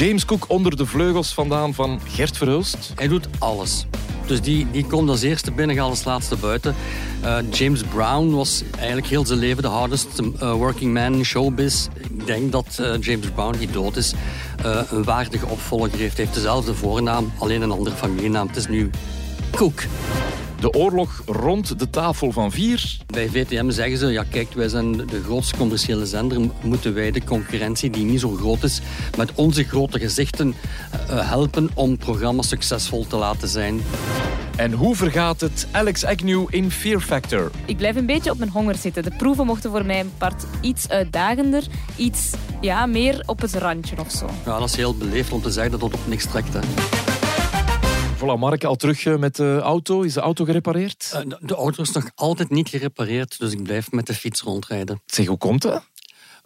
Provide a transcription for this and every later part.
James Cook onder de vleugels vandaan van Gert Verhulst. Hij doet alles. Dus die, die komt als eerste binnen, gaat als laatste buiten. Uh, James Brown was eigenlijk heel zijn leven de hardest uh, working man in showbiz. Ik denk dat uh, James Brown, die dood is, een waardige opvolger heeft. Hij heeft dezelfde voornaam, alleen een andere familienaam. Het is nu Cook. De oorlog rond de tafel van vier. Bij VTM zeggen ze, ja kijk, wij zijn de grootste commerciële zender. Moeten wij de concurrentie, die niet zo groot is, met onze grote gezichten helpen om programma's succesvol te laten zijn. En hoe vergaat het Alex Agnew in Fear Factor? Ik blijf een beetje op mijn honger zitten. De proeven mochten voor mij een part iets uitdagender, iets ja, meer op het randje of zo. Ja, dat is heel beleefd om te zeggen dat het op niks trekt. Hè. Voilà, Mark, al terug eh, met de auto. Is de auto gerepareerd? Uh, de auto is nog altijd niet gerepareerd, dus ik blijf met de fiets rondrijden. Zeg, hoe komt dat?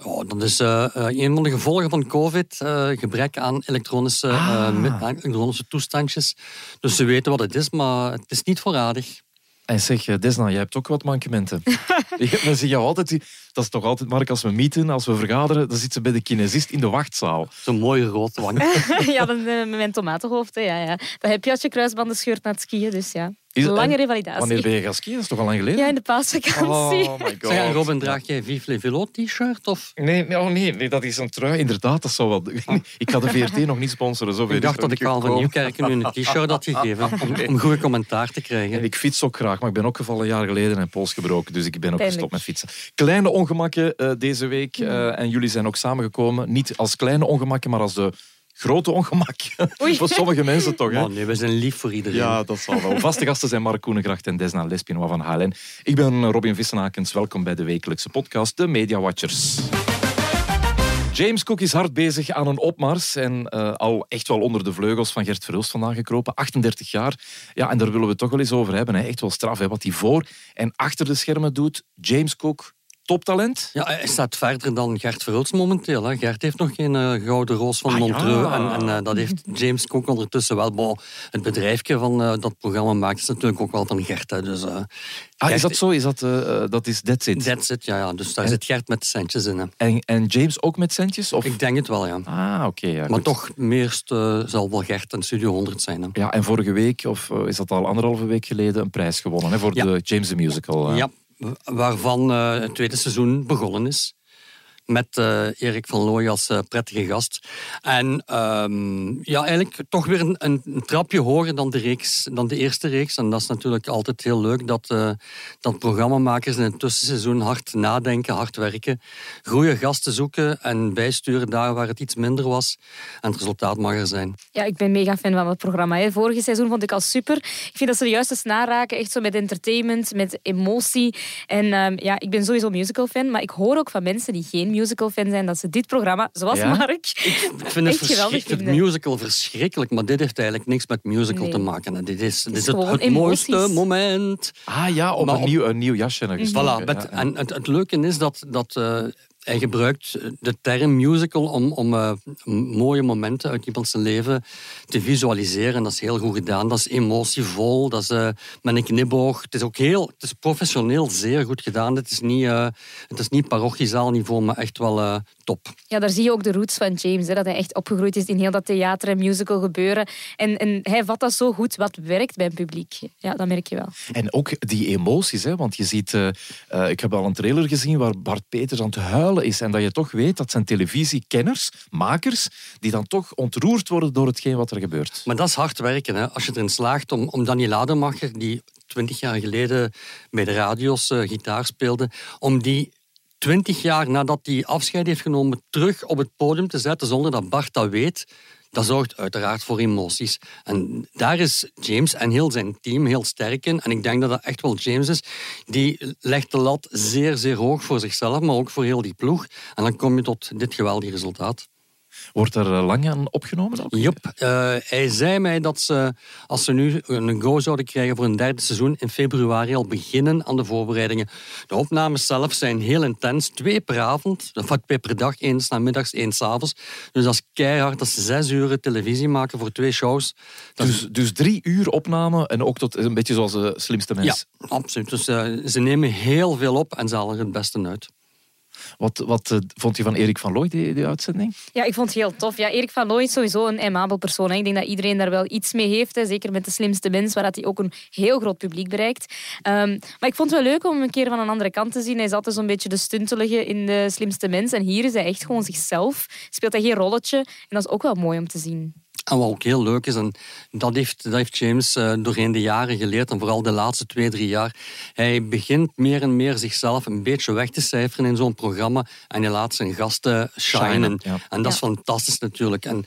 Oh, dat is uh, een van de gevolgen van COVID. Uh, gebrek aan elektronische, ah. elektronische toestandjes. Dus ze weten wat het is, maar het is niet voorradig. En zeg, Desna, jij hebt ook wat mankementen. Men zegt jou altijd, dat is toch altijd, Mark, als we meeten, als we vergaderen, dan zit ze bij de kinesist in de wachtzaal. Zo'n mooie rood wang. ja, dan, met mijn tomatenhoofd. Ja, ja. Dat heb je als je kruisbanden scheurt na het skiën, dus ja. Is lange revalidatie. Wanneer ben je gaan skiën? Dat is toch al lang geleden? Ja, in de paasvakantie. Oh my god. Zeg, Robin, draag jij Vive les Velo t-shirt? Of? Nee, nee, oh nee, nee, dat is een trui. Inderdaad, dat zou wel... Ik ga de VRT nog niet sponsoren. Zo ik dacht dat ik al van Nieuwkerk nu een t-shirt had gegeven. Om, om goede commentaar te krijgen. En ik fiets ook graag, maar ik ben ook gevallen een jaar geleden en pols gebroken. Dus ik ben ook gestopt met fietsen. Kleine ongemakken uh, deze week. Uh, en jullie zijn ook samengekomen. Niet als kleine ongemakken, maar als de grote ongemak. voor sommige mensen toch. Hè? Man, nee, we zijn lief voor iedereen. Ja, dat zal wel. Vaste gasten zijn Mark Koenengracht en Desna Lespinois van HLN. Ik ben Robin Vissenakens. Welkom bij de wekelijkse podcast De Media Watchers. James Cook is hard bezig aan een opmars en uh, al echt wel onder de vleugels van Gert Verhulst vandaan gekropen. 38 jaar. Ja, en daar willen we het toch wel eens over hebben. Hè. Echt wel straf, hè, wat hij voor en achter de schermen doet. James Cook, toptalent. Ja, hij staat verder dan Gert Verhulst momenteel. Hè. Gert heeft nog geen uh, gouden roos van ah, Montreux. En, en uh, dat heeft James Cook ondertussen wel. Bon, het bedrijfje van uh, dat programma maakt is natuurlijk ook wel van Gert. Hè. Dus, ah, is dat zo? Is dat, dat is That's It? That's It, ja. ja. Dus daar en, zit Gert met centjes in. Hè. En, en James ook met centjes? Of? Ik denk het wel, ja. Ah, oké. ja, maar toch, meest zal wel Gert en Studio 100 zijn. Hè. Ja, en vorige week, of is dat al anderhalve week geleden, een prijs gewonnen hè, voor de James the Musical. Ja, waarvan uh, het tweede seizoen begonnen is met uh, Erik van Looy als uh, prettige gast. En um, ja, eigenlijk toch weer een, een, trapje hoger dan de, reeks, dan de eerste reeks. En dat is natuurlijk altijd heel leuk dat, uh, dat programmamakers in het tussenseizoen hard nadenken, hard werken, goede gasten zoeken en bijsturen daar waar het iets minder was. En het resultaat mag er zijn. Ja, ik ben mega fan van het programma. Hè. Vorige seizoen vond ik al super. Ik vind dat ze de juiste snaar raken, echt zo met entertainment, met emotie. En um, ja, ik ben sowieso musical fan, maar ik hoor ook van mensen die geen musical fan zijn dat ze dit programma, zoals Mark, ik vind het, musical verschrikkelijk, maar dit heeft eigenlijk niks met musical te maken. Dit is, dit is het, het mooiste moment. Ah ja, op, een, nieuw, een nieuw jasje. Mm Voilà, met, en het, het, leuke is dat, dat uh, hij gebruikt de term musical om, om uh, mooie momenten uit iemands leven te visualiseren. Dat is heel goed gedaan. Dat is emotievol. Dat is uh, met een knipoog. Het is ook heel het is professioneel zeer goed gedaan. Het is niet, uh, het is niet parochiezaalniveau, maar echt wel top. Ja, daar zie je ook de roots van James. Hè, dat hij echt opgegroeid is in heel dat theater en musical gebeuren. En, en hij vat dat zo goed wat werkt bij het publiek. Ja, dat merk je wel. En ook die emoties. Hè, want je ziet... ik heb al een trailer gezien waar Bart Peters aan het huilen is. En dat je toch weet dat zijn televisiekenners, makers, die dan toch ontroerd worden door hetgeen wat er gebeurt. Maar dat is hard werken. Hè? Als je erin slaagt om, om Daniel Ademacher, die twintig jaar geleden bij de radio's uh, gitaar speelde, om die twintig jaar nadat hij afscheid heeft genomen terug op het podium te zetten zonder dat Bart dat weet, dat zorgt uiteraard voor emoties. En daar is James en heel zijn team heel sterk in. En ik denk dat dat echt wel James is. Die legt de lat zeer, zeer hoog voor zichzelf, maar ook voor heel die ploeg. En dan kom je tot dit geweldige resultaat. Wordt er eh, lang aan opgenomen? Ook? Yep. Uh, hij zei mij dat ze, als ze nu een go zouden krijgen voor een derde seizoen, in februari al beginnen aan de voorbereidingen. De opnames zelf zijn heel intens. Twee per avond, of twee per dag. één namiddags, één s'avonds. Dus dat is keihard. Dat is zes uur televisie maken voor twee shows. Dus, dus drie uur opname en ook tot een beetje zoals de slimste mensen? Ja, absoluut. Dus uh, ze nemen heel veel op en ze halen er het beste uit. Wat, wat eh, vond je van Erik van Looy, die, uitzending? Ja, ik vond het heel tof. Ja, Erik van Looy is sowieso een aimabel persoon. Hè. Ik denk dat iedereen daar wel iets mee heeft. Hè. Zeker met de slimste mens, waar dat hij ook een heel groot publiek bereikt. Ehm, maar ik vond het wel leuk om een keer van een andere kant te zien. Hij is altijd zo'n beetje de stuntelige in de slimste mens. En hier is hij echt gewoon zichzelf. Speelt hij geen rolletje. En dat is ook wel mooi om te zien. En wat ook heel leuk is, en dat heeft, dat heeft James uh, doorheen de jaren geleerd, en vooral de laatste twee, drie jaar, hij begint meer en meer zichzelf een beetje weg te cijferen in zo'n programma en hij laat zijn gasten shinen. En dat is fantastisch natuurlijk. En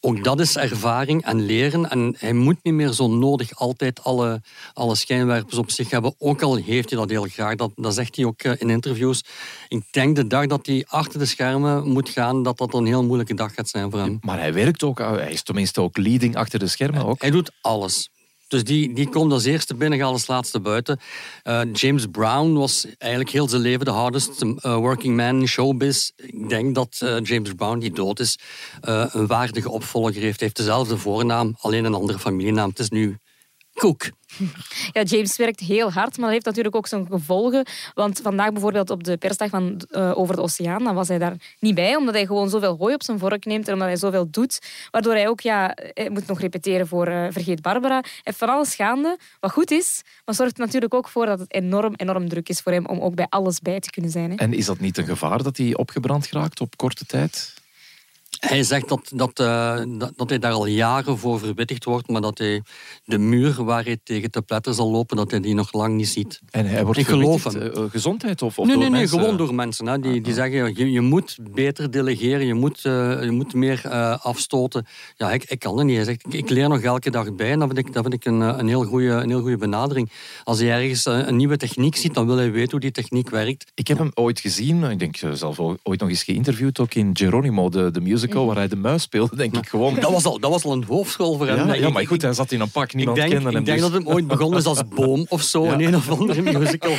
ook dat is ervaring en leren. En hij moet niet meer zo nodig altijd alle, alle schijnwerpers op zich hebben. Ook al heeft hij dat heel graag. Dat, dat zegt hij ook eh, in interviews. Ik denk de dag dat hij achter de schermen moet gaan, dat dat een heel moeilijke dag gaat zijn voor hem. Maar hij werkt ook, hij is tenminste ook leading achter de schermen. Ook. Hij doet alles. Dus die, die komt als eerste binnen, gaat als laatste buiten. Uh, James Brown was eigenlijk heel zijn leven de hardest uh, working man in showbiz. Ik denk dat uh, James Brown, die dood is, een waardige opvolger heeft. Hij heeft dezelfde voornaam, alleen een andere familienaam. Het is nu Cook. Ja, James werkt heel hard, maar dat heeft natuurlijk ook zijn gevolgen. Want vandaag bijvoorbeeld op de persdag van, uh, over de oceaan, dan was hij daar niet bij, omdat hij gewoon zoveel hooi op zijn vork neemt en omdat hij zoveel doet. Waardoor hij ook, ja, hij moet nog repeteren voor uh, Vergeet Barbara. Hij heeft van alles gaande, wat goed is, maar zorgt natuurlijk ook voor dat het enorm, enorm druk is voor hem om ook bij alles bij te kunnen zijn. Hè. En is dat niet een gevaar dat hij opgebrand geraakt op korte tijd? Hij zegt dat, dat, uh, dat, dat, hij daar al jaren voor verwittigd wordt, maar dat hij de muur waar hij tegen te pletten zal lopen, dat hij die nog lang niet ziet. En hij wordt Ik geloof hem. Uh, gezondheid of, of nee, nee, nee, mensen? gewoon door mensen. Hè, die, die zeggen, je, je moet beter delegeren, je moet, uh, je moet meer afstoten. Ja, ik, ik kan het niet. Hij zegt, ik, ik, leer nog elke dag bij en dat vind ik, dat vind ik een, een, heel goede, een heel goede benadering. Als hij ergens een nieuwe techniek ziet, dan wil hij weten hoe die techniek werkt. Ik heb hem ooit gezien, ik denk zelf ooit nog eens geïnterviewd, ook in Geronimo, de, de musical, waar hij de muis speelde, denk ik gewoon. Dat was al, dat was al een hoofdschool voor hem. Ja, ja maar goed, hij zat in een pak, niemand denk, kende hem. Ik denk dus. dat het ooit begonnen is als boom of zo, ja. in een of andere musical.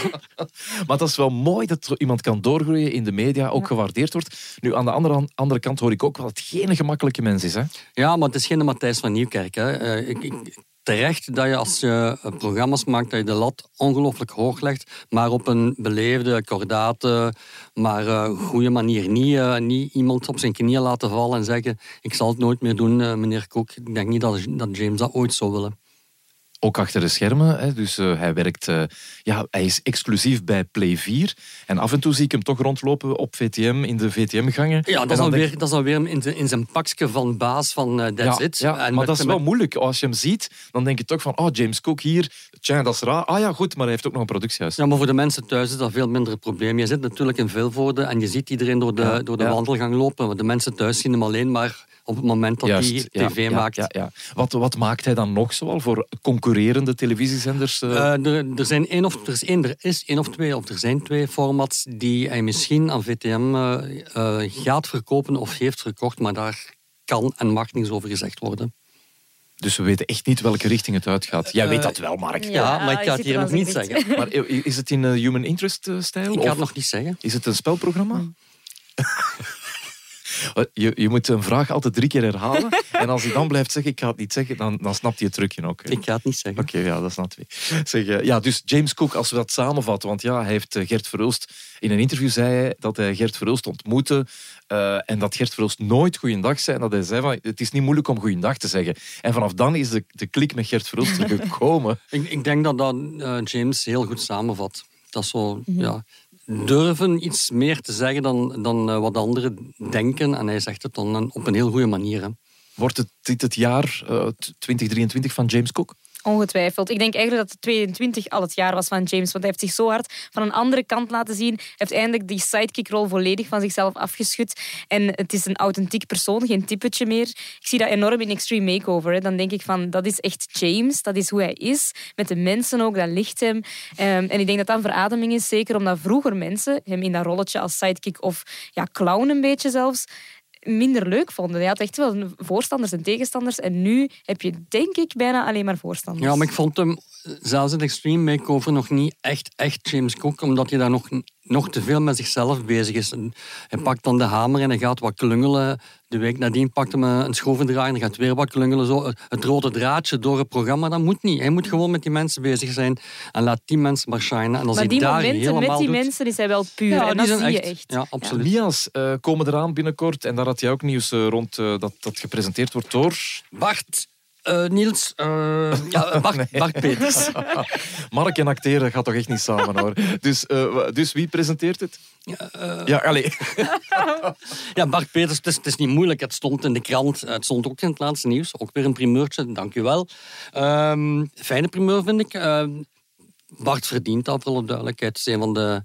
maar dat is wel mooi dat iemand kan doorgroeien in de media, ook gewaardeerd wordt. Nu, aan de andere, andere kant hoor ik ook wel dat het geen gemakkelijke mens is. Hè? Ja, maar het is geen Matthijs van Nieuwkerk. Hè. Uh, ik, ik, terecht dat je als je programma's maakt, dat je de lat ongelooflijk hoog legt, maar op een beleefde, kordate, maar uh, goede manier. Niet, uh, niet iemand op zijn knieën laten vallen en zeggen, ik zal het nooit meer doen, meneer Koek. Ik denk niet dat, dat James dat ooit zou willen. Ook achter de schermen, hè, dus uh, hij werkt, uh, ja, hij is exclusief bij Play 4. En af en toe zie ik hem toch rondlopen op VTM, in de VTM-gangen. Ja, dat is, dan weer, dat is dan weer in, de, in zijn pakje van baas van uh, That's ja, It. Ja, en maar dat is wel moeilijk. Als je hem ziet, dan denk je toch van, oh, James Cook hier, tja, dat is raar. Ah ja, goed, maar hij heeft ook nog een productiehuis. Ja, maar voor de mensen thuis is dat veel minder een probleem. Je zit natuurlijk in Vilvoorde en je ziet iedereen door de, ja, door de ja. wandelgang lopen. De mensen thuis zien hem alleen maar op het moment dat Juist, hij tv ja, maakt. Ja, ja, wat, wat maakt hij dan nog zoal voor concurrerende televisiezenders? Uh... Uh, er, er, zijn één of, er, is één, er is één of twee, of er zijn twee formats die hij misschien aan VTM uh, gaat verkopen of heeft verkocht, maar daar kan en mag niets over gezegd worden. Dus we weten echt niet welke richting het uitgaat. Jij weet dat wel, Mark. Ja, ja maar ik ga het hier nog niet zeggen. Maar is het in human interest-stijl? Ik ga het nog niet zeggen. Is het een spelprogramma? Hmm. Je, je, moet een vraag altijd drie keer herhalen. En als hij dan blijft zeggen, ik ga het niet zeggen, dan, dan snapt hij het trucje ook. Hè? Ik ga het niet zeggen. Oké, okay, ja, dat snapt hij. Zeg, ja, dus James Cook, als we dat samenvatten, want ja, hij heeft Gert Verhulst... In een interview zei hij dat hij Gert Verhulst ontmoette uh, en dat Gert Verhulst nooit goeiedag zei. En dat hij zei van, het is niet moeilijk om goeiedag te zeggen. En vanaf dan is de, de klik met Gert Verhulst er gekomen. ik, ik denk dat dat uh, James heel goed samenvat. Dat is zo, mm -hmm. ja durven iets meer te zeggen dan, dan uh, wat anderen denken. En hij zegt het dan op een heel goede manier. Hè. Wordt het dit het jaar uh, 2023 van James Cook? Ongetwijfeld. Ik denk eigenlijk dat 22 al het jaar was van James. Want hij heeft zich zo hard van een andere kant laten zien. Hij heeft eindelijk die sidekick-rol volledig van zichzelf afgeschud. En het is een authentiek persoon, geen typetje meer. Ik zie dat enorm in Extreme Makeover. Hè. Dan denk ik van, dat is echt James. Dat is hoe hij is. Met de mensen ook, dat ligt hem. Um, en ik denk dat dat een verademing is. Zeker omdat vroeger mensen hem in dat rolletje als sidekick of ja, clown een beetje zelfs minder leuk vonden. Hij had echt wel voorstanders en tegenstanders. En nu heb je, denk ik, bijna alleen maar voorstanders. Ja, maar ik vond hem zelfs in Extreme Makeover nog niet echt, echt James Cook, omdat je daar nog nog te veel met zichzelf bezig is. Hij pakt dan de hamer en hij gaat wat klungelen. De week nadien pakt hij een schroevendraaier en gaat weer wat klungelen. Zo. Het rode draadje door het programma, dat moet niet. Hij moet gewoon met die mensen bezig zijn en laat die mensen maar shinen. En als maar die daar momenten met die mensen is hij wel puur. Ja, en dat zie je echt. Ja, absoluut. Ja. Mia's uh, komen eraan binnenkort en daar had jij ook nieuws uh, rond uh, dat, dat gepresenteerd wordt door... Bart uh, Niels, uh, ja, Bart, nee. Bart Peters. Mark en acteren gaat toch echt niet samen hoor. Dus, uh, dus wie presenteert het? ja, allez. ja, Bart Peters, het is, het is, niet moeilijk. Het stond in de krant, het stond ook in het laatste nieuws. Ook weer een primeurtje, dank u wel. Um, fijne primeur vind ik. Bart verdient dat, voor alle duidelijkheid. Het is een van, de,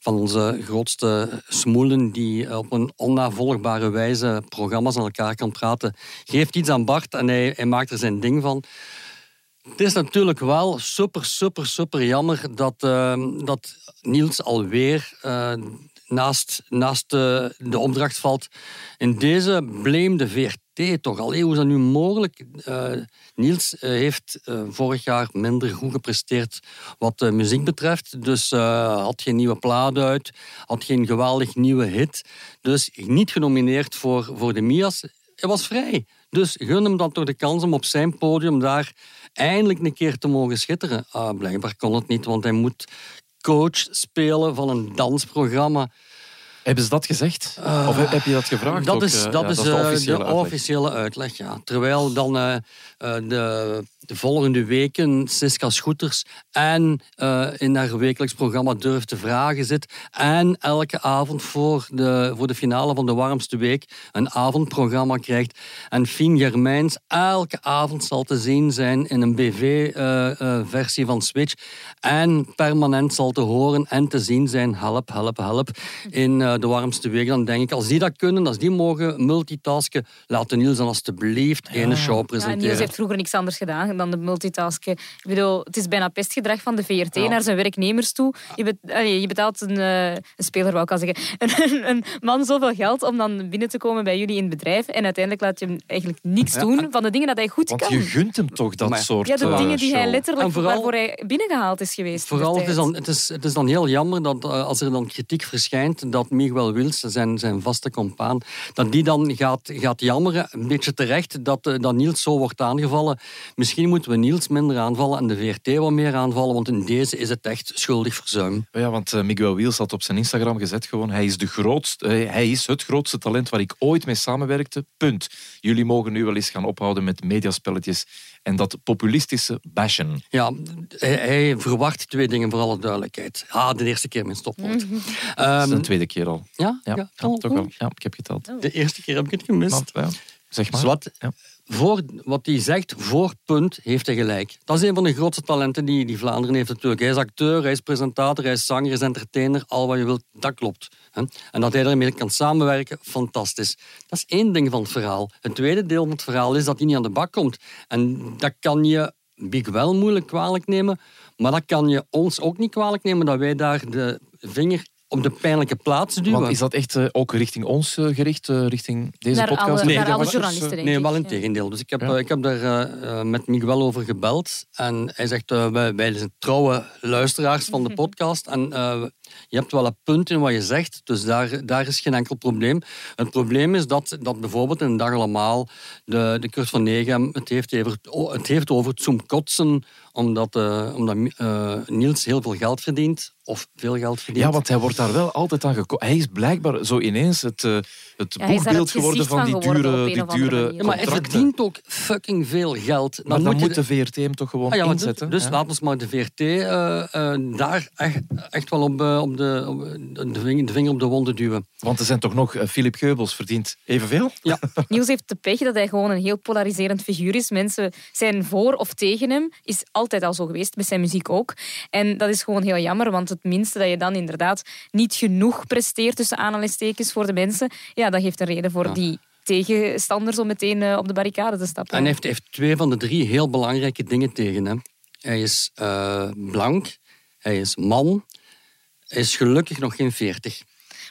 van onze grootste smoelen die op een onnavolgbare wijze programma's aan elkaar kan praten. Geeft iets aan Bart en hij, maakt er zijn ding van. Het is natuurlijk wel super, super, super jammer dat, uh, dat Niels alweer uh, naast, naast de, de opdracht valt. In deze blame de VRT toch al. Hoe is dat nu mogelijk? Uh, Niels heeft uh, vorig jaar minder goed gepresteerd wat de muziek betreft. Dus had geen nieuwe plaat uit, had geen geweldig nieuwe hit. Dus niet genomineerd voor, voor de Mia's. Hij was vrij. Dus gun hem dan toch de kans om op zijn podium daar eindelijk een keer te mogen schitteren. Ah, blijkbaar kon het niet, want hij moet coach spelen van een dansprogramma. Hebben ze dat gezegd? Uh, of heb je dat gevraagd? Dat ook? is, dat ja, is, dat is de officiële, de uitleg. officiële uitleg. ja. Terwijl dan uh, de, de, volgende weken Siska Schoeters en uh, in haar wekelijks programma Durf te Vragen zit. En elke avond voor de, voor de finale van de warmste week een avondprogramma krijgt. En Fien Germijns elke avond zal te zien zijn in een BV-versie van Switch. En permanent zal te horen en te zien zijn, help, help, help, in de warmste week. Dan denk ik, als die dat kunnen, als die mogen multitasken, laten Niels dan alsjeblieft ja. ene show presenteren. Ja, Niels heeft vroeger niks anders gedaan dan de multitasken. Ik bedoel, het is bijna pestgedrag van de VRT ja. naar zijn werknemers toe. Je, bet, allee, je betaalt een, uh, een speler, wou ik al zeggen, een, een, man zoveel geld om dan binnen te komen bij jullie in het bedrijf en uiteindelijk laat je hem eigenlijk niks doen van de dingen dat hij goed Want kan. je gunt hem toch dat maar, soort Ja, de uh, dingen die show. hij letterlijk, vooral, waarvoor hij binnengehaald is geweest. Vooral, het is, dan, het, is, het is dan heel jammer dat uh, als er dan kritiek verschijnt, dat Miguel Wils, zijn, zijn vaste compaan, dat die dan gaat, gaat jammeren, een beetje terecht, dat, uh, dat Niels zo wordt aangevallen. Misschien moeten we Niels minder aanvallen en de VRT wat meer aanvallen, want in deze is het echt schuldig verzuim. Ja, want uh, Miguel Wils had op zijn Instagram gezet gewoon, hij is, de grootste, hij is het grootste talent waar ik ooit mee samenwerkte, punt. Jullie mogen nu wel eens gaan ophouden met mediaspelletjes en dat populistische bashen. Ja, hij, hij, verwacht twee dingen voor alle duidelijkheid. Ah, de eerste keer mijn stopwoord. Mhm. um, dat is de tweede keer al. Ja? Ja, ja, ja, toch wel. ja ik heb geteld. De eerste keer heb ik het gemist. Maar, ja, zeg maar. Zwat, ja. voor, wat hij zegt, voor punt, heeft hij gelijk. Dat is een van de grootste talenten die, die Vlaanderen heeft natuurlijk. Hij is acteur, hij is presentator, hij is zanger, hij is entertainer. Al wat je wilt, dat klopt. En dat hij ermee kan samenwerken, fantastisch. Dat is één ding van het verhaal. Het tweede deel van het verhaal is dat hij niet aan de bak komt. En dat kan je Big wel moeilijk kwalijk nemen, maar dat kan je ons ook niet kwalijk nemen dat wij daar de vinger op de pijnlijke plaats duwen. Want is dat echt uh, ook richting ons uh, gericht, uh, richting deze naar podcast? Alle, nee, naar alle journalisten, denk Nee, ik. wel in tegendeel. Dus ik heb, ja. ik heb daar met Miguel over gebeld. En hij zegt, wij, wij zijn trouwe luisteraars van de podcast. En je hebt wel een punt in wat je zegt, dus daar, daar is geen enkel probleem. Het probleem is dat, dat bijvoorbeeld in een dag allemaal de, de Kurt van Negem het heeft, over, het heeft over het zoomkotsen omdat, uh, omdat uh, Niels heel veel geld verdient. Of veel geld verdient. Ja, want hij wordt daar wel altijd aan gekomen. Hij is blijkbaar zo ineens het, uh, het ja, boegbeeld het geworden van, die dure, die dure ja, Maar hij verdient ook fucking veel geld. Dan maar dan, moet, moet de VRT hem toch gewoon ah, ja, inzetten. Dus, dus ja. laten we maar de VRT uh, daar echt, echt wel op, op, de, op de, vinger, de, vinger, op de wonden duwen. Want er zijn toch nog... Philip Geubels verdient evenveel? Ja. Niels heeft de pech dat hij gewoon een heel polariserend figuur is. Mensen zijn voor of tegen hem. Is altijd al zo geweest, met zijn muziek ook. En dat is gewoon heel jammer, want het minste dat je dan inderdaad niet genoeg presteert tussen aanhalingstekens voor de mensen, ja, dat geeft een reden voor ja. die tegenstanders om meteen uh, op de barricade te stappen. En hij heeft, heeft, twee van de drie heel belangrijke dingen tegen hem. Hij is uh, blank, hij is man, hij is gelukkig nog geen veertig.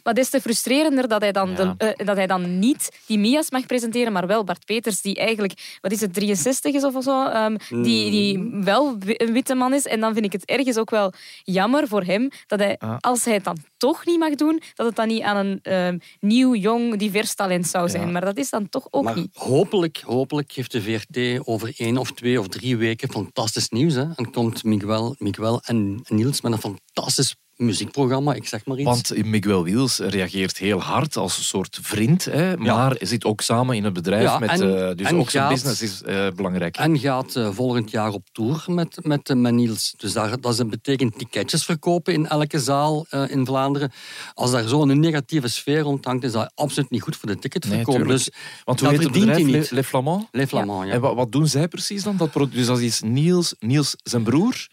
Maar des te frustrerender dat hij dan, Ja. de, eh, dat hij dan niet die Mia's mag presenteren, maar wel Bart Peters, die eigenlijk, wat is het, 63 is of zo, ehm, die, die wel een witte man is. En dan vind ik het ergens ook wel jammer voor hem dat hij, Ah. als hij het dan toch niet mag doen, dat het dan niet aan een ehm, nieuw, jong, divers talent zou zijn. Ja. Maar dat is dan toch ook Maar niet. hopelijk, hopelijk geeft de VRT over één of twee of drie weken fantastisch nieuws. Hè? En komt Miguel, Miguel en Niels met een fantastisch muziekprogramma, ik zeg maar iets. Want Miguel Wiels reageert heel hard als een soort vriend, hè, maar zit ook samen in het bedrijf. Ja, met, en- eh, dus en ook zijn gaat- business is eh, belangrijk. En gaat eh, volgend jaar op tour met, met, met Niels. Dus daar, dat betekent ticketjes verkopen in elke zaal in Vlaanderen. Als daar zo'n negatieve sfeer rond hangt, is dat absoluut niet goed voor de ticketverkoop. tuurlijk. dus Want hoe dat heet het bedrijf? niet. Le, Le Flamand? Les Flamands, ja. En wat, wat doen zij precies dan? Dat dus dat is Niels, Niels zijn broer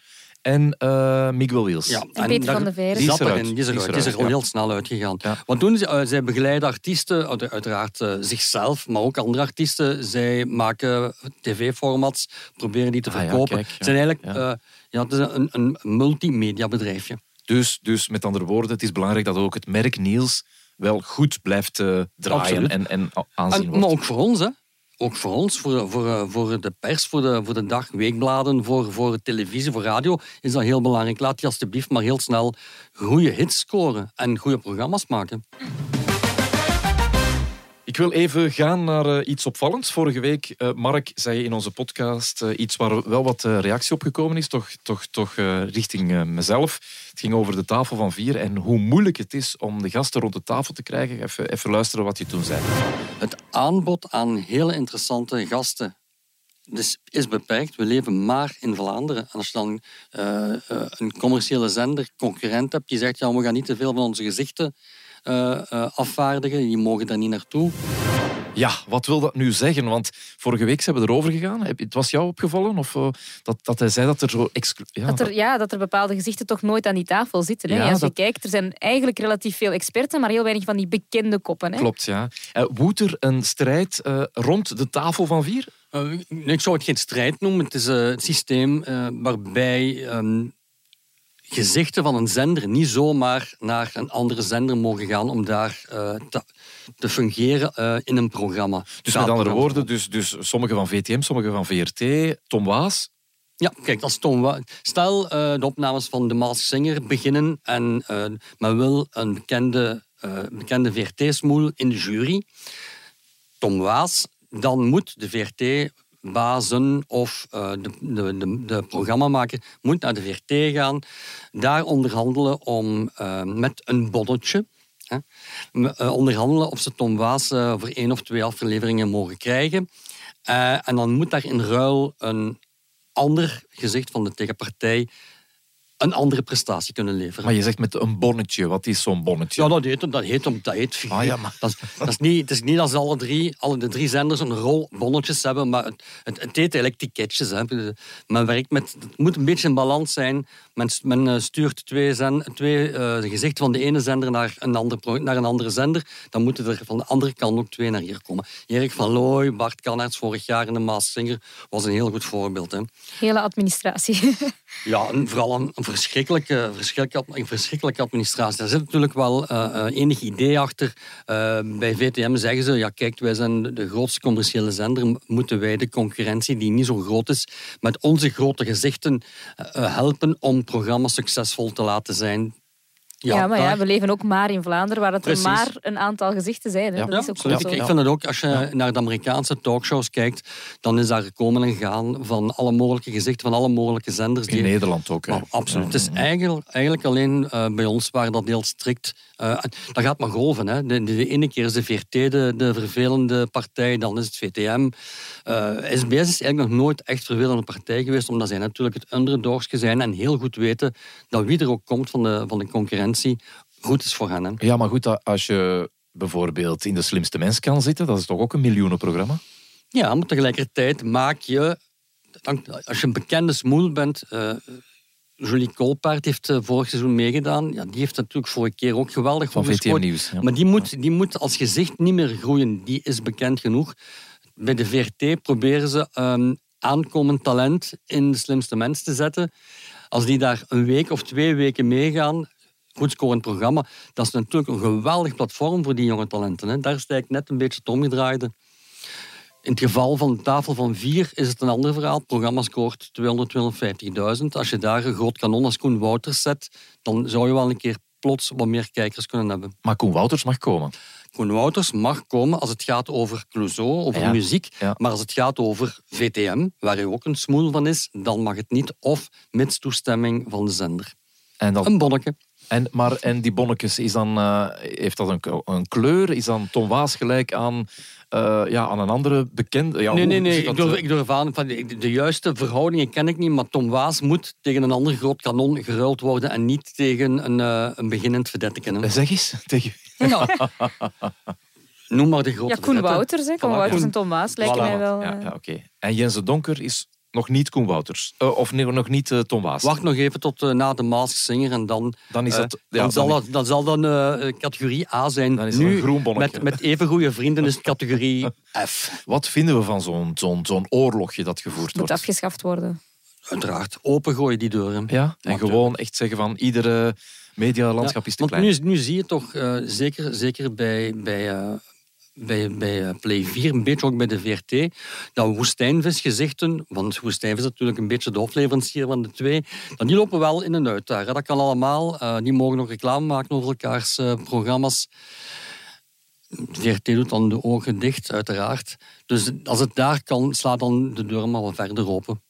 en eh, Miguel Wiels. Ja, van de Veire. Die Die is erin, die is Die is eruit. Die is er ja. heel snel uitgegaan. Ja. Wat doen ze? Eh, zij begeleiden artiesten, uit- uiteraard eh, zichzelf, maar ook andere artiesten. Zij maken tv-formats, proberen die te Ah ja, verkopen. kijk, ja. Het zijn eigenlijk Ja. eh, ja, het is een, een multimedia bedrijfje. Dus, dus met andere woorden, het is belangrijk dat ook het merk Niels wel goed blijft eh, draaien Absoluut. en, en aanzien En, wordt. maar ook voor ons, hè. Ook voor ons, voor, voor, eh, voor de pers, voor de, voor de dag, weekbladen, voor, voor televisie, voor radio, is dat heel belangrijk. Laat die alsjeblieft maar heel snel goede hits scoren en goede programma's maken. Wil even gaan naar eh, iets opvallends. Vorige week, eh, Mark, zei je in onze podcast eh, iets waar wel wat reactie op gekomen is, toch, toch, toch richting mezelf. Het ging over de tafel van vier en hoe moeilijk het is om de gasten rond de tafel te krijgen. Even, even luisteren wat je toen zei. Het aanbod aan hele interessante gasten is beperkt. We leven maar in Vlaanderen. En als je dan een commerciële zender, concurrent hebt, die zegt ja, we gaan niet te veel van onze gezichten eh, eh, afvaardigen, die mogen daar niet naartoe. Ja, wat wil dat nu zeggen? Want vorige week zijn we erover gegaan. Heb- Het was jou opgevallen? Of eh, dat, dat hij zei dat er zo... Ja, Dat er, ja, dat er bepaalde gezichten toch nooit aan die tafel zitten. Hè? Ja, Als je dat- kijkt, er zijn eigenlijk relatief veel experten, maar heel weinig van die bekende koppen. Hè? Klopt, ja. Eh, woedt er een strijd eh, rond de tafel van vier? Eh, ik zou het geen strijd noemen. Het is het systeem waarbij ehm, gezichten van een zender niet zomaar naar een andere zender mogen gaan om daar eh, te, te fungeren eh, in een programma. Dus met andere woorden, dus, dus sommige van VTM, sommige van VRT, Tom Waas. Ja, kijk, als Tom Wa- Stel, eh, de opnames van The Masked Singer beginnen en men wil een bekende, bekende VRT-smoel in de jury. Tom Waas, dan moet de VRT-bazen of eh, de, de, de, de programmamaker moet naar de VRT gaan, daar onderhandelen om, eh, met een bonnetje. Hè, eh, onderhandelen of ze Tom Waas voor één of twee afleveringen mogen krijgen. En dan moet daar in ruil een ander gezicht van de tegenpartij een andere prestatie kunnen leveren. Maar je zegt met een bonnetje. Wat is zo'n bonnetje? Ja, dat heet, dat heet, dat heet. Ah, ja, maar- dat, is, dat is niet, het is niet als alle drie, alle de drie zenders een rol bonnetjes hebben, maar het, het, het heet eigenlijk ticketjes. Hè. Men werkt met, het moet een beetje in balans zijn. Men, men eh, stuurt twee, zen, twee eh, gezichten van de ene zender naar een, ander, naar een andere zender. Dan moeten er van de andere kant ook twee naar hier komen. Erik van Looy, Bart Kannerts vorig jaar in de Maas Singer was een heel goed voorbeeld. Hè. Hele administratie. Ja, en vooral een, een verschrikkelijke, verschrikkelijke, administratie. Daar zit natuurlijk wel eh, eh, enig idee achter. Eh, bij VTM zeggen ze, ja kijk, wij zijn de- grootste commerciële zender, moeten wij de concurrentie, die niet zo groot is, met onze grote gezichten helpen om programma's succesvol te laten zijn. Ja, maar ja, we leven ook maar in Vlaanderen, waar het er maar een aantal gezichten zijn. Hè? Ja. Dat is ook absoluut. zo. Ik, ik vind het ook, als je naar de Amerikaanse talkshows kijkt, dan is daar gekomen en gaan van alle mogelijke gezichten, van alle mogelijke zenders. In Nederland ook. hè. Absoluut. Het is eigenlijk, eigenlijk alleen eh, bij ons waar dat heel strikt... eh, dat gaat maar golven. Hè. De, de, de ene keer is de VRT de, de vervelende partij, dan is het VTM. Eh, SBS is eigenlijk nog nooit echt vervelende partij geweest, omdat zij natuurlijk het underdogsje zijn en heel goed weten dat wie er ook komt van de, van de concurrentie goed is voor hen. Hè. Ja, maar goed, als je bijvoorbeeld in de slimste mens kan zitten, dat is toch ook een miljoenenprogramma? Ja, maar tegelijkertijd maak je... Als je een bekende smoel bent... eh, Julie Koolpaard heeft eh, vorig seizoen meegedaan. Ja, die heeft natuurlijk vorige keer ook geweldig Van VTM. Nieuws. ja. Maar die moet, die moet als gezicht niet meer groeien. Die is bekend genoeg. Bij de VRT proberen ze ehm, aankomend talent in de slimste mens te zetten. Als die daar een week of twee weken meegaan, goed scorend programma. Dat is natuurlijk een geweldig platform voor die jonge talenten. Hè. Daar is het eigenlijk net een beetje het omgedraaide. In het geval van de tafel van vier is het een ander verhaal. Het programma scoort 200, 250.000. Als je daar een groot kanon als Koen Wouters zet, dan zou je wel een keer plots wat meer kijkers kunnen hebben. Maar Koen Wouters mag komen. Koen Wouters mag komen als het gaat over Clouseau, over Ja, muziek. ja. Maar als het gaat over VTM, waar hij ook een smoel van is, dan mag het niet. Of mits toestemming van de zender. En, dan, Een bonnetje. En, maar, en die bonnetjes, is dan, eh, heeft dat een, een kleur? Is dan Tom Waas gelijk aan, eh, ja, aan een andere bekende? Ja, nee, hoe nee, nee. Ik dat, durf, eh? ik durf aan. Van de, de juiste verhoudingen ken ik niet, maar Tom Waas moet tegen een ander groot kanon geruild worden en niet tegen een, eh, een beginnend verdetteken. hè. Zeg eens tegen Ja. Noem maar de grote Ja, Koen. Wouters, hè. Koen Voilà, Wouters en Tom Waas lijken Voilà. mij wel... Ja, ja oké. En Jense Donker is nog niet Koen Wouters. Eh, of nee, nog niet eh, Tom Waas. Wacht nog even tot eh, na de Mask Singer en dan, Dan is dat- ja, dan, zal dan- dat, dan zal eh, categorie A zijn. Dan is nu, een groen bonnetje. met, met even goede vrienden is het categorie F. Wat vinden we van zo'n zo'n zo'n oorlogje dat gevoerd moet wordt? afgeschaft worden. Uiteraard, opengooien die deuren. Ja, en gewoon echt zeggen van iedere medialandschap is te Want klein. nu, nu zie je toch, eh, zeker, zeker bij, bij, eh, bij, bij eh, Play 4, een beetje ook bij de VRT, dat woestijnvisgezichten, want woestijnvis is natuurlijk een beetje de hoofdleverancier van de twee, dat die lopen wel in en uit daar. Dat kan allemaal. Eh, die mogen nog reclame maken over elkaars eh, programma's. De VRT doet dan de ogen dicht, uiteraard. Dus als het daar kan, slaat dan de deur maar wat verder open.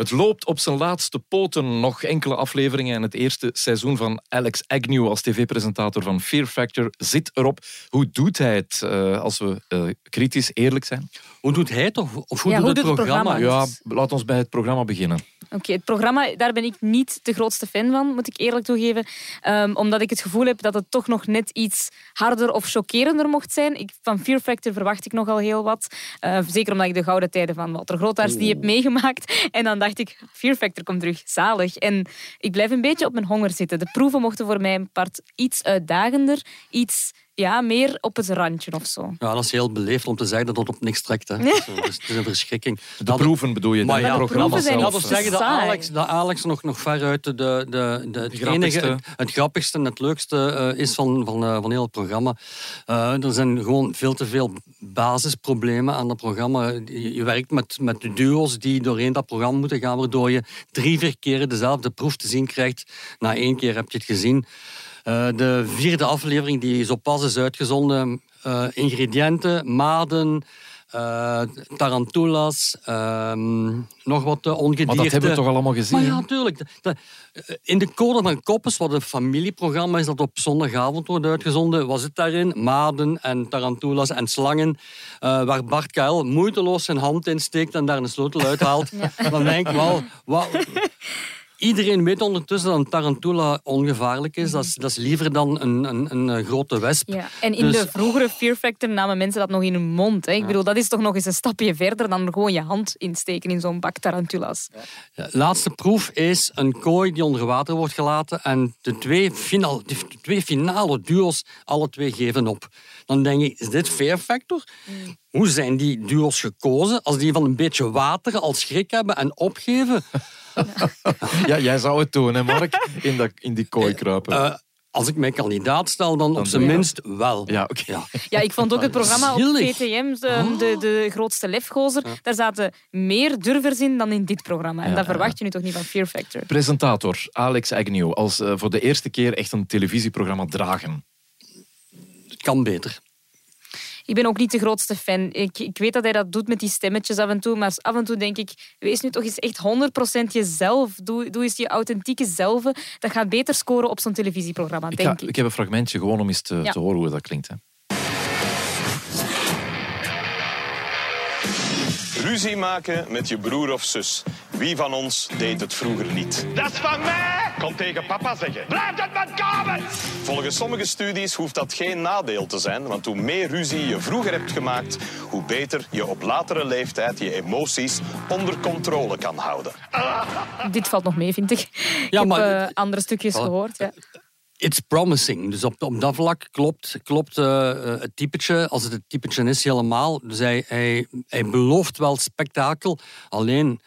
Het loopt op zijn laatste poten. Nog enkele afleveringen en het eerste seizoen van Alex Agnew als tv-presentator van Fear Factor zit erop. Hoe doet hij het eh, als we eh, kritisch eerlijk zijn? Hoe doet hij het? Of, of hoe Ja, doet hoe het doet het programma? programma? Ja, laat ons bij het programma beginnen. Oké, het programma, daar ben ik niet de grootste fan van, moet ik eerlijk toegeven. Ehm, omdat ik het gevoel heb dat het toch nog net iets harder of chockerender mocht zijn. Ik, van Fear Factor verwacht ik nogal heel wat. Eh, zeker omdat ik de gouden tijden van Walter Grootaars die heb meegemaakt. En dan dacht ik, Fear Factor komt terug, zalig. En ik blijf een beetje op mijn honger zitten. De proeven mochten voor mij een part iets uitdagender, iets ja, meer op het randje of zo. Ja, dat is heel beleefd om te zeggen dat het op niks trekt. Hè. Dus, het is een verschrikking. De Dat- proeven bedoel je, Maar de ja, programma's proeven zijn zelf. Dat wil niet zeggen dat. Alex, dat Alex nog, nog veruit de, de, de, de, het, grappigste. enige, het, het grappigste en het leukste eh, is van, van, eh, van heel het programma. Eh, er zijn gewoon veel te veel basisproblemen aan het programma. Je, je werkt met, met duo's die doorheen dat programma moeten gaan, waardoor je drie, vier keren dezelfde proef te zien krijgt. Na één keer heb je het gezien. Eh, de vierde aflevering die zo pas is uitgezonden. eh, ingrediënten, maden, eh, tarantulas, ehm, nog wat uh, ongedierte. Maar dat hebben we toch allemaal gezien? Maar ja, tuurlijk. Dat- dat- In de code van Koppes, wat een familieprogramma is dat op zondagavond wordt uitgezonden, was het daarin maden en tarantulas en slangen, eh, waar Bart Kuil moeiteloos zijn hand insteekt en daar een sleutel uithaalt. Dan denk ik wel. Iedereen weet ondertussen dat een tarantula ongevaarlijk is. Dat is, dat is liever dan een, een, een eh, grote wesp. Ja. En in Dus- de vroegere Fear Factor namen mensen dat nog in hun mond. Hè. Ik bedoel, dat is toch nog eens een stapje verder dan gewoon je hand insteken in zo'n bak tarantulas. De laatste proef is een kooi die onder water wordt gelaten en de twee, final, de twee finale duo's alle twee geven op. Dan denk ik, is dit Fear Factor? Hoe zijn die duo's gekozen? Als die van een beetje water al schrik hebben en opgeven? Ja, jij zou het doen, hè, Mark? In, dat, in die kooi kruipen. Eh, als ik mij kandidaat stel, dan op zijn minst wel. ja, oké. Ja. Ja, ik vond ook het programma op. VTM, de, de, de grootste lefgozer, daar zaten meer durvers in dan in dit programma. En Ja, dat ja. verwacht je nu toch niet van Fear Factor. Presentator Alex Agnew, als eh, voor de eerste keer echt een televisieprogramma dragen. Het kan beter. Ik ben ook niet de grootste fan. Ik, ik weet dat hij dat doet met die stemmetjes af en toe, maar af en toe denk ik, wees nu toch eens echt 100% jezelf. Doe, doe eens je authentieke zelf. Dat gaat beter scoren op zo'n televisieprogramma, Ik, denk ga, ik. ik heb een fragmentje gewoon om eens te, Ja. te horen hoe dat klinkt. Hè. Ruzie maken met je broer of zus. Wie van ons deed het vroeger niet? Dat is van mij! Kom tegen papa zeggen. Blijf uit mijn kamer! Volgens sommige studies hoeft dat geen nadeel te zijn, want hoe meer ruzie je vroeger hebt gemaakt, hoe beter je op latere leeftijd je emoties onder controle kan houden. Dit valt nog mee, vind ik. Ik Ja, heb maar- eh, andere stukjes gehoord. Ja. It's promising. Dus op, op dat vlak klopt, klopt eh, eh, het typetje, als het het typetje is, helemaal. Dus hij, hij, belooft wel spektakel. Alleen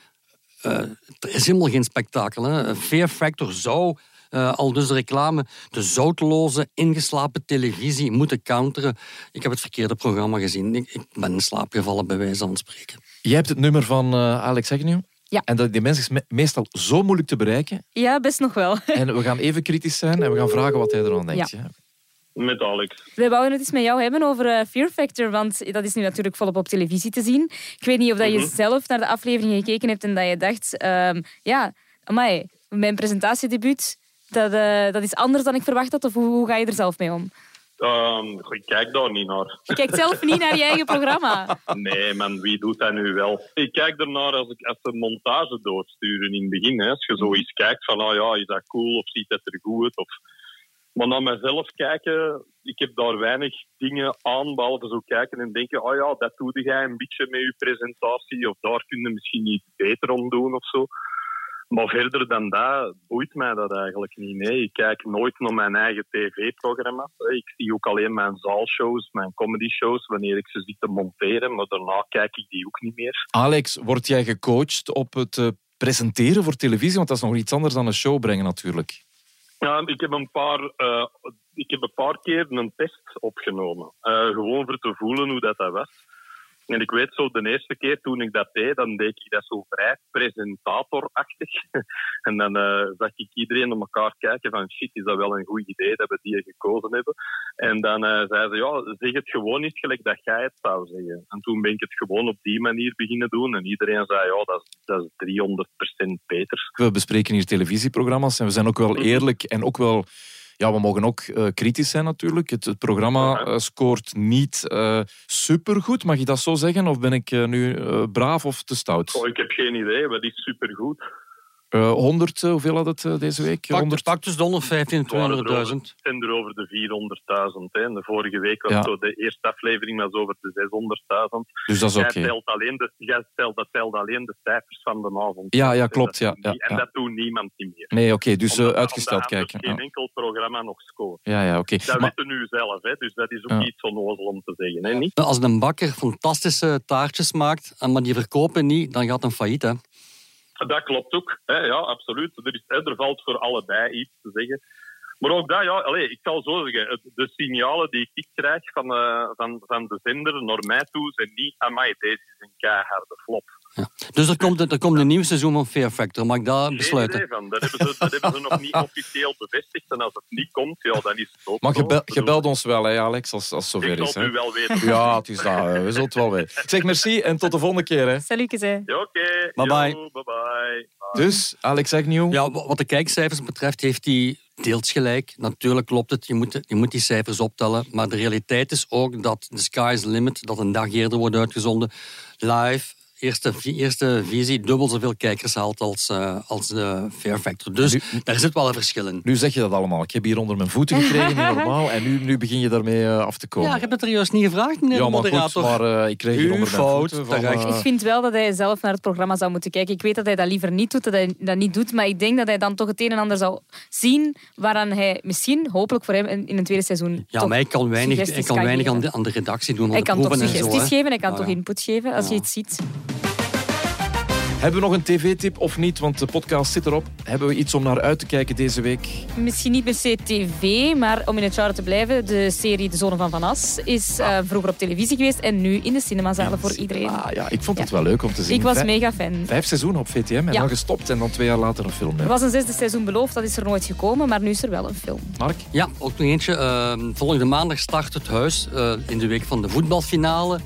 eh, er is helemaal geen spektakel. Hè. Fear Factor zou, uh, al dus de reclame, de zoutloze, ingeslapen televisie moeten counteren. Ik heb het verkeerde programma gezien. Ik, ik ben in slaap gevallen, bij wijze van spreken. Jij hebt het nummer van uh, Alex Agnew. Ja. En dat, die mens is me meestal zo moeilijk te bereiken. Ja, best nog wel. En we gaan even kritisch zijn en we gaan vragen wat hij eraan denkt. Ja. Met Alex. We wouden het eens met jou hebben over uh, Fear Factor, want dat is nu natuurlijk volop op televisie te zien. Ik weet niet of dat je mm -hmm. zelf naar de aflevering gekeken hebt en dat je dacht, uh, ja, amai, mijn presentatiedebuut, dat, uh, dat is anders dan ik verwacht had. Of hoe, hoe ga je er zelf mee om? Um, ik kijk daar niet naar. Je kijkt zelf niet naar je eigen programma? Nee, man, wie doet dat nu wel? Ik kijk ernaar als ik als de montage doorsturen in het begin. Hè. Als je zoiets kijkt van, oh ja, is dat cool of ziet dat er goed uit? Of... Maar naar mezelf kijken, ik heb daar weinig dingen aan, behalve zo kijken en denken, oh ja, dat doe jij een beetje met je presentatie, of daar kun je misschien iets beter om doen of zo. Maar verder dan dat boeit mij dat eigenlijk niet. Nee, ik kijk nooit naar mijn eigen tv-programma's. Ik zie ook alleen mijn zaalshows, mijn comedy-shows, wanneer ik ze zit te monteren. Maar daarna kijk ik die ook niet meer. Alex, word jij gecoacht op het presenteren voor televisie? Want dat is nog iets anders dan een show brengen natuurlijk. Ja, ik heb een paar, uh, ik heb een paar keer een test opgenomen. Uh, gewoon voor te voelen hoe dat, dat was. En ik weet zo, de eerste keer toen ik dat deed, dan deed ik dat zo vrij presentatorachtig. en dan uh, zag ik iedereen naar elkaar kijken van shit, is dat wel een goed idee dat we die gekozen hebben. En dan uh, zei ze, ja, zeg het gewoon niet gelijk dat jij het zou zeggen. En toen ben ik het gewoon op die manier beginnen doen. En iedereen zei, ja, dat is, dat is 300% beter. We bespreken hier televisieprogramma's en we zijn ook wel eerlijk en ook wel ja, we mogen ook uh, kritisch zijn natuurlijk. Het, het programma uh, scoort niet uh, supergoed, mag je dat zo zeggen? Of ben ik nu braaf of te stout? Oh, ik heb geen idee, wat is supergoed? 100, hoeveel had het deze week? Pak, 100... pak dus de 115, 200.000. Het zijn er over de 400.000. De vorige week was ja. zo de eerste aflevering was over de 600.000. Dus dat is oké. Okay. Telt alleen de, jij telt, dat telt alleen de cijfers van de avond. Ja, ja klopt. Ja, ja, en dat doet niemand niet meer. Nee, oké, okay, dus uh, uitgesteld kijken. geen enkel programma nog scoort. Ja, ja, oké. Okay. Dat maar... weten nu zelf, hè, dus dat is ook ja. iets onnozel om te zeggen. Hè, niet? Als een bakker fantastische taartjes maakt, maar die verkopen niet, dan gaat een failliet, hè? Dat klopt ook. Hè, ja, absoluut. Er, is, er valt voor allebei iets te zeggen. Maar ook dat, ja, allez, ik zal zo zeggen, de signalen die ik krijg van, uh, van, van de zender naar mij toe zijn niet, amai, deze is een keiharde flop. Ja. Dus er komt, er komt een nieuw seizoen van Fear Factor, mag ik dat besluiten? Nee, van. Dat, hebben ze, dat hebben ze nog niet officieel bevestigd. En als het niet komt, ja, dan is het ook Maar je, bel, je belt ons wel, hè, Alex, als, als het zover is. Ik zal u wel weten. Ja, het is dat. We zullen het wel weten. Zeg merci en tot de volgende keer. Hè. Salutjes, hè. Ja, oké. Okay. Bye-bye. Bye bye. Dus, Alex Agnew. Ja, wat de kijkcijfers betreft heeft hij deels gelijk. Natuurlijk klopt het, je moet, je moet die cijfers optellen. Maar de realiteit is ook dat The Sky is the Limit, dat een dag eerder wordt uitgezonden, live eerste, eerste visie dubbel zoveel kijkers haalt als, uh, als de Fair Factor. Dus nu, daar zit wel een verschil in. Nu zeg je dat allemaal. Ik heb hier onder mijn voeten gekregen, niet normaal. En nu, nu begin je daarmee uh, af te komen. Ja, ik heb het er juist niet gevraagd, meneer ja, de moderator. Goed, maar uh, ik kreeg hier onder fout, mijn voeten. Van, ik vind wel dat hij zelf naar het programma zou moeten kijken. Ik weet dat hij dat liever niet doet, dat hij dat niet doet. Maar ik denk dat hij dan toch het een en ander zou zien waaraan hij misschien, hopelijk voor hem, in, een tweede seizoen Ja, maar hij kan weinig, hij kan weinig aan, de, aan de redactie doen. Hij kan toch suggesties zo, geven, hij kan toch input geven als je iets ziet. Hebben we nog een tv-tip of niet? Want de podcast zit erop. Hebben we iets om naar uit te kijken deze week? Misschien niet per se tv, maar om in het genre te blijven. De serie De Zone van Van As is uh, vroeger op televisie geweest en nu in de cinemazalen voor iedereen. Ah, ja, ik vond het ja. wel leuk om te zien. Ik was mega fan. Vijf seizoenen op VTM en ja. dan gestopt en dan twee jaar later een film. Er was een zesde seizoen beloofd, dat is er nooit gekomen, maar nu is er wel een film. Mark? Ja, ook nog eentje. Uh, volgende maandag start het huis uh, in de week van de voetbalfinale.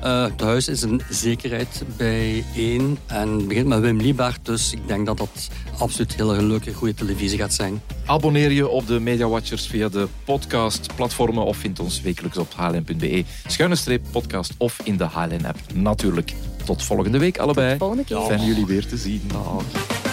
het huis is een zekerheid bij één en begint met Wim Lieber. Dus ik denk dat dat absoluut hele leuke, goede televisie gaat zijn. Abonneer je op de Media Watchers via de podcast-platformen of vind ons wekelijks op hln.be. Schuine streep podcast of in de HLN-app. Natuurlijk. Tot volgende week allebei. Tot volgende keer. Fijn jullie weer te zien. Dag.